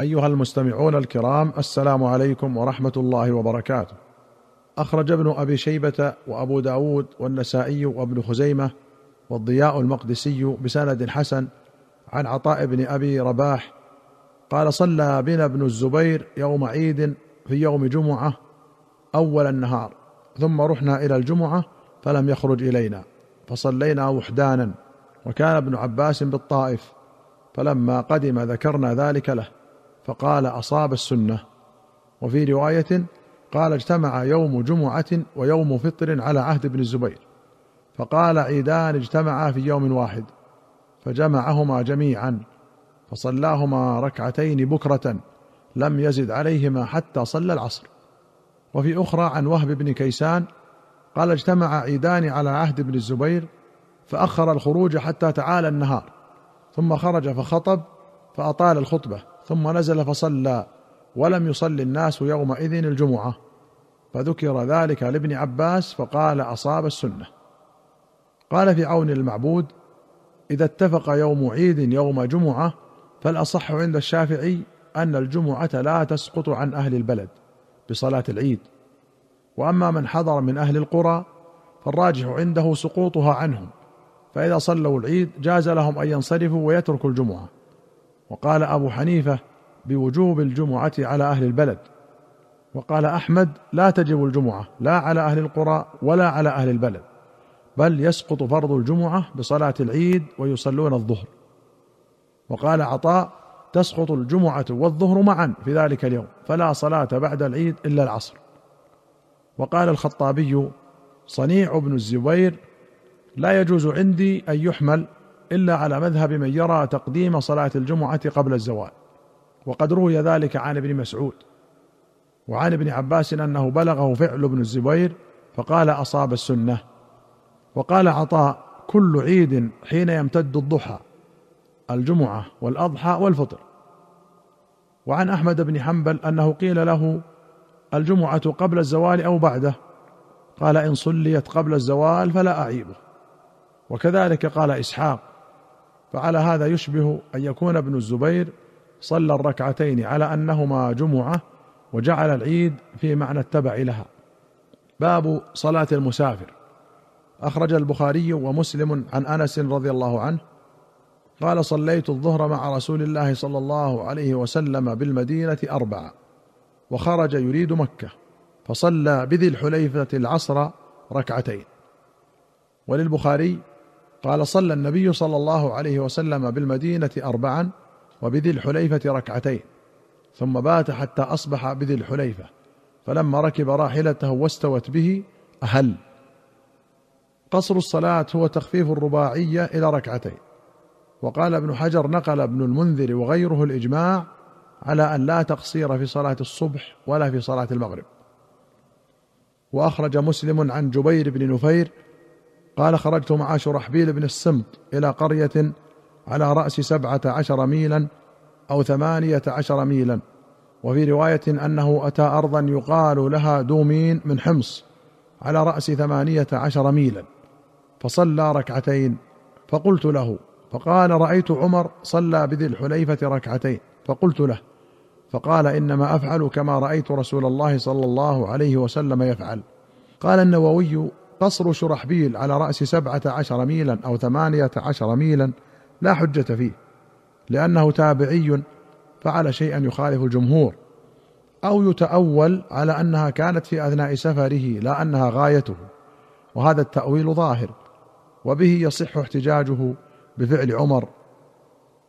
أيها المستمعون الكرام السلام عليكم ورحمة الله وبركاته. أخرج ابن أبي شيبة وأبو داود والنسائي وابن خزيمة والضياء المقدسي بسند حسن عن عطاء بن أبي رباح قال صلى بنا ابن الزبير يوم عيد في يوم جمعة أول النهار ثم رحنا إلى الجمعة فلم يخرج إلينا فصلينا وحدانا وكان ابن عباس بالطائف فلما قدم ذكرنا ذلك له. فقال أصاب السنة. وفي رواية قال اجتمع يوم جمعة ويوم فطر على عهد ابن الزبير. فقال عيدان اجتمعا في يوم واحد. فجمعهما جميعا. فصلاهما ركعتين بكرة لم يزد عليهما حتى صلى العصر. وفي أخرى عن وهب بن كيسان قال اجتمع عيدان على عهد ابن الزبير فأخر الخروج حتى تعالى النهار. ثم خرج فخطب فأطال الخطبة. ثم نزل فصلى ولم يصل الناس يومئذ الجمعة. فذكر ذلك لابن عباس فقال أصاب السنة. قال في عون المعبود إذا اتفق يوم عيد يوم جمعة فالأصح عند الشافعي أن الجمعة لا تسقط عن أهل البلد بصلاة العيد. وأما من حضر من أهل القرى فالراجح عنده سقوطها عنهم. فإذا صلوا العيد جاز لهم أن ينصرفوا ويتركوا الجمعة. وقال أبو حنيفة بوجوب الجمعة على أهل البلد. وقال أحمد لا تجب الجمعة لا على أهل القرى ولا على أهل البلد بل يسقط فرض الجمعة بصلاة العيد ويصلون الظهر. وقال عطاء تسقط الجمعة والظهر معا في ذلك اليوم فلا صلاة بعد العيد إلا العصر. وقال الخطابي صنيع ابن الزبير لا يجوز عندي أن يحمل إلا على مذهب من يرى تقديم صلاة الجمعة قبل الزوال. وقد روي ذلك عن ابن مسعود. وعن ابن عباس أنه بلغه فعل ابن الزبير فقال أصاب السنة. وقال عطاء كل عيد حين يمتد الضحى الجمعة والأضحى والفطر. وعن أحمد بن حنبل أنه قيل له الجمعة قبل الزوال أو بعده؟ قال إن صليت قبل الزوال فلا أعيبه. وكذلك قال إسحاق فعلى هذا يشبه أن يكون ابن الزبير صلى الركعتين على أنهما جمعة وجعل العيد في معنى التبع لها. باب صلاة المسافر. أخرج البخاري ومسلم عن أنس رضي الله عنه قال صليت الظهر مع رسول الله صلى الله عليه وسلم بالمدينة أربعة وخرج يريد مكة فصلى بذي الحليفة العصر ركعتين. وللبخاري قال صلى النبي صلى الله عليه وسلم بالمدينة اربعا وبذي الحليفة ركعتين ثم بات حتى أصبح بذي الحليفة فلما ركب راحلته واستوت به أهل. قصر الصلاة هو تخفيف الرباعية إلى ركعتين. وقال ابن حجر نقل ابن المنذر وغيره الإجماع على أن لا تقصير في صلاة الصبح ولا في صلاة المغرب. وأخرج مسلم عن جبير بن نفير قال خرجت مع شرحبيل بن السمط إلى قرية على رأس سبعة عشر ميلا أو ثمانية عشر ميلا. وفي رواية أنه أتى ارضا يقال لها دومين من حمص على رأس ثمانية عشر ميلا. فصلى ركعتين فقلت له فقال رأيت عمر صلى بذي الحليفة ركعتين فقلت له فقال إنما أفعل كما رأيت رسول الله صلى الله عليه وسلم يفعل. قال النووي قصر شرحبيل على رأس سبعة عشر ميلا أو ثمانية عشر ميلا لا حجة فيه لأنه تابعي فعل شيئا يخالف الجمهور أو يتأول على أنها كانت في أثناء سفره لا أنها غايته وهذا التأويل ظاهر وبه يصح احتجاجه بفعل عمر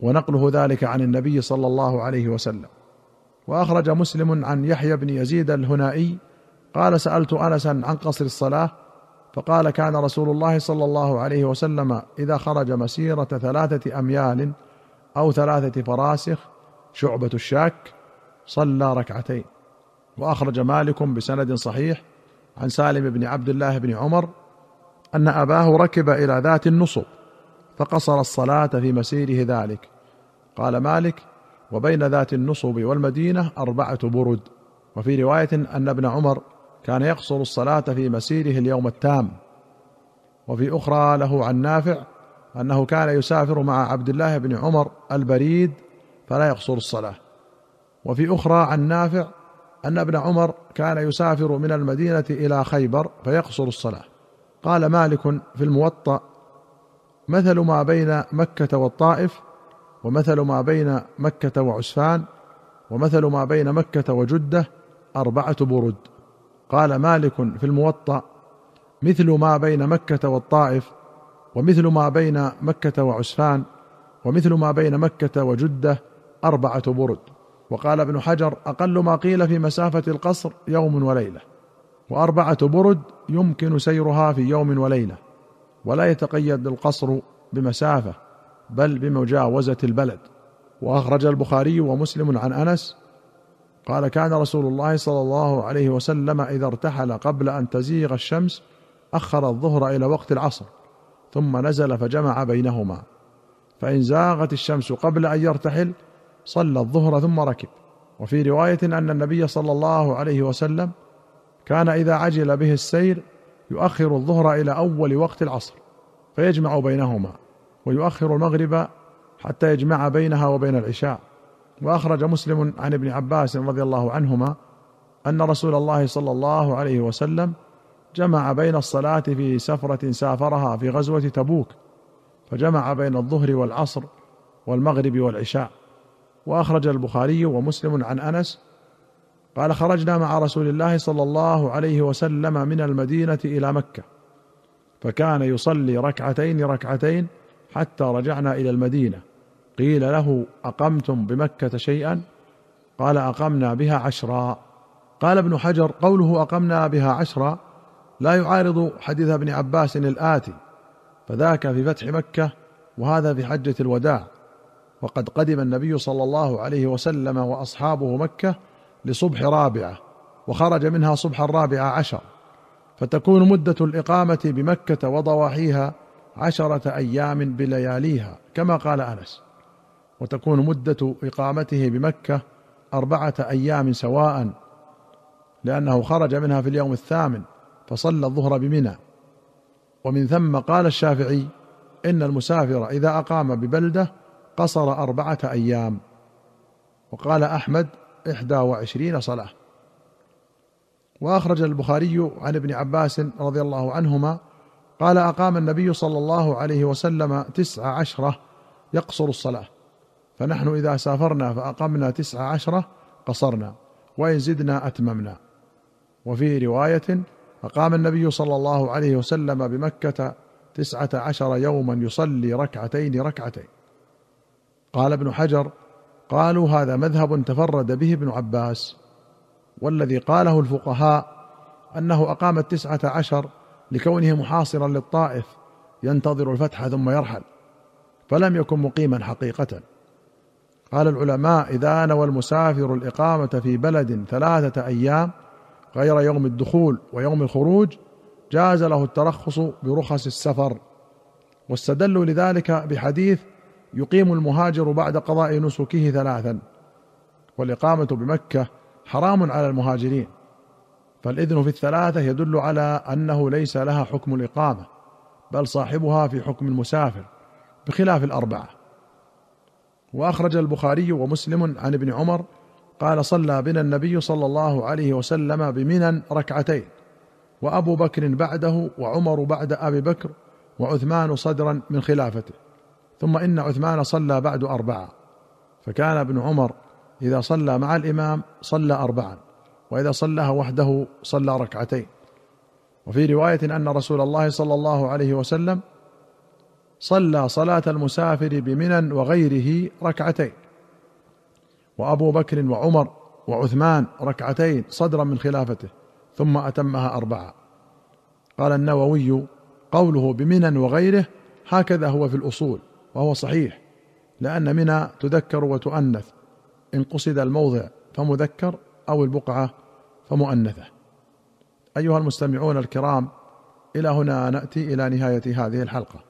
ونقله ذلك عن النبي صلى الله عليه وسلم. وأخرج مسلم عن يحيى بن يزيد الهنائي قال سألت انسا عن قصر الصلاة فقال كان رسول الله صلى الله عليه وسلم إذا خرج مسيرة ثلاثة أميال أو ثلاثة فراسخ شعبة الشاك صلى ركعتين. وأخرج مالك بسند صحيح عن سالم بن عبد الله بن عمر أن أباه ركب إلى ذات النصب فقصر الصلاة في مسيره ذلك. قال مالك وبين ذات النصب والمدينة أربعة برد. وفي رواية أن ابن عمر كان يقصر الصلاة في مسيره اليوم التام. وفي أخرى له عن نافع أنه كان يسافر مع عبد الله بن عمر البريد فلا يقصر الصلاة. وفي أخرى عن نافع أن ابن عمر كان يسافر من المدينة إلى خيبر فيقصر الصلاة. قال مالك في الموطأ مثل ما بين مكة والطائف ومثل ما بين مكة وعسفان ومثل ما بين مكة وجدة أربعة برد. قال مالك في الموطأ مثل ما بين مكة والطائف ومثل ما بين مكة وعسفان ومثل ما بين مكة وجدة أربعة برد. وقال ابن حجر أقل ما قيل في مسافة القصر يوم وليلة وأربعة برد يمكن سيرها في يوم وليلة ولا يتقيد القصر بمسافة بل بمجاوزة البلد. وأخرج البخاري ومسلم عن أنس قال كان رسول الله صلى الله عليه وسلم إذا ارتحل قبل أن تزيغ الشمس أخر الظهر إلى وقت العصر ثم نزل فجمع بينهما. فإن زاغت الشمس قبل أن يرتحل صلى الظهر ثم ركب. وفي رواية أن النبي صلى الله عليه وسلم كان إذا عجل به السير يؤخر الظهر إلى أول وقت العصر فيجمع بينهما ويؤخر المغرب حتى يجمع بينها وبين العشاء. وأخرج مسلم عن ابن عباس رضي الله عنهما أن رسول الله صلى الله عليه وسلم جمع بين الصلاة في سفرة سافرها في غزوة تبوك فجمع بين الظهر والعصر والمغرب والعشاء. وأخرج البخاري ومسلم عن أنس قال خرجنا مع رسول الله صلى الله عليه وسلم من المدينة إلى مكة فكان يصلي ركعتين ركعتين حتى رجعنا إلى المدينة. قيل له أقمتم بمكة شيئا؟ قال أقمنا بها عشرا. قال ابن حجر قوله أقمنا بها عشرا لا يعارض حديث ابن عباس الآتي فذاك في فتح مكة وهذا في حجة الوداع. وقد قدم النبي صلى الله عليه وسلم وأصحابه مكة لصبح رابعة وخرج منها صبح الرابعة عشر. فتكون مدة الإقامة بمكة وضواحيها عشرة أيام بلياليها كما قال أنس. وتكون مدة إقامته بمكة أربعة أيام سواء لأنه خرج منها في اليوم الثامن فصلى الظهر بمنى. ومن ثم قال الشافعي إن المسافر إذا أقام ببلدة قصر أربعة أيام. وقال أحمد إحدى وعشرين صلاة. وأخرج البخاري عن ابن عباس رضي الله عنهما قال أقام النبي صلى الله عليه وسلم تسع عشرة يقصر الصلاة. فنحن إذا سافرنا فأقمنا تسع عشرة قصرنا وإن زدنا أتممنا. وفي رواية أقام النبي صلى الله عليه وسلم بمكة تسعة عشر يوما يصلي ركعتين ركعتين. قال ابن حجر قالوا هذا مذهب تفرد به ابن عباس. والذي قاله الفقهاء أنه أقام التسعة عشر لكونه محاصرا للطائف ينتظر الفتح ثم يرحل فلم يكن مقيما حقيقة. قال العلماء إذا نوى المسافر الإقامة في بلد ثلاثة أيام غير يوم الدخول ويوم الخروج جاز له الترخص برخص السفر. واستدلوا لذلك بحديث يقيم المهاجر بعد قضاء نسكه ثلاثا. والإقامة بمكة حرام على المهاجرين. فالإذن في الثلاثة يدل على أنه ليس لها حكم الإقامة بل صاحبها في حكم المسافر بخلاف الأربعة. وأخرج البخاري ومسلم عن ابن عمر قال صلى بنا النبي صلى الله عليه وسلم بمنى ركعتين وأبو بكر بعده وعمر بعد أبي بكر وعثمان صدرا من خلافته ثم إن عثمان صلى بعد أربعة فكان ابن عمر إذا صلى مع الإمام صلى اربعا وإذا صلاها وحده صلى ركعتين. وفي رواية أن رسول الله صلى الله عليه وسلم صلى صلاة المسافر بمنى وغيره ركعتين. وأبو بكر وعمر وعثمان ركعتين صدرا من خلافته ثم أتمها أربعة. قال النووي قوله بمنى وغيره هكذا هو في الأصول وهو صحيح لأن منى تذكر وتؤنث. إن قصد الموضع فمذكر أو البقعة فمؤنثة. أيها المستمعون الكرام إلى هنا نأتي إلى نهاية هذه الحلقة.